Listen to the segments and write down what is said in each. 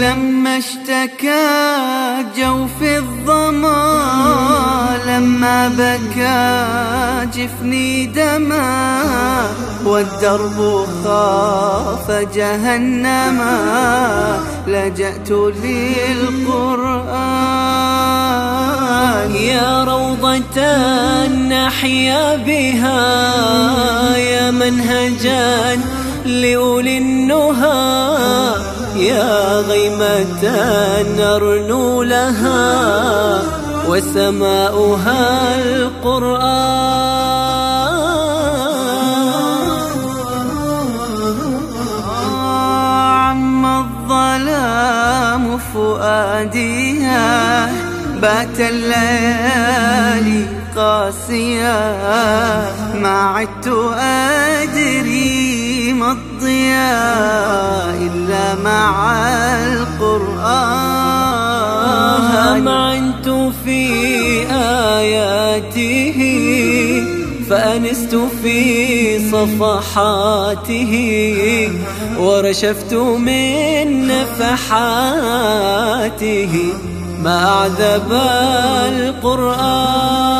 لما اشتكى جوف الظما لما بكى جفني دما والدرب خاف جهنما لجأت للقرآن. يا روضة نحيا بها يا منهجا لأولي النهى يا غيمة نرنو لها. وسماؤها القرآن. عم الظلام فؤاديها بات الليالي قاسية. ما عدت أدري ما الضياء. في آياته فأنست في صفحاته ورشفت من نفحاته. ما أعذب القرآن.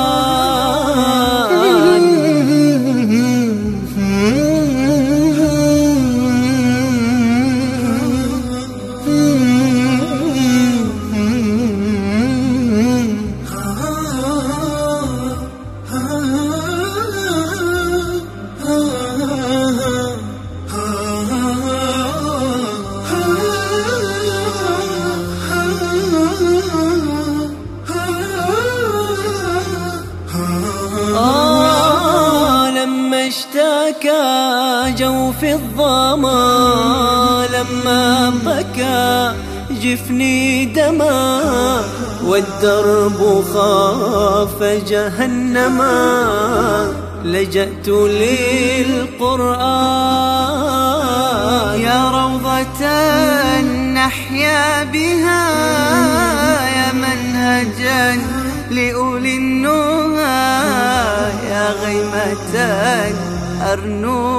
اشتكى جوف الظما لما بكى جفني دما. والدرب خاف جهنما لجأت للقرآن. يا روضة نحيا بها يا منهجا لأولي النهى غيمة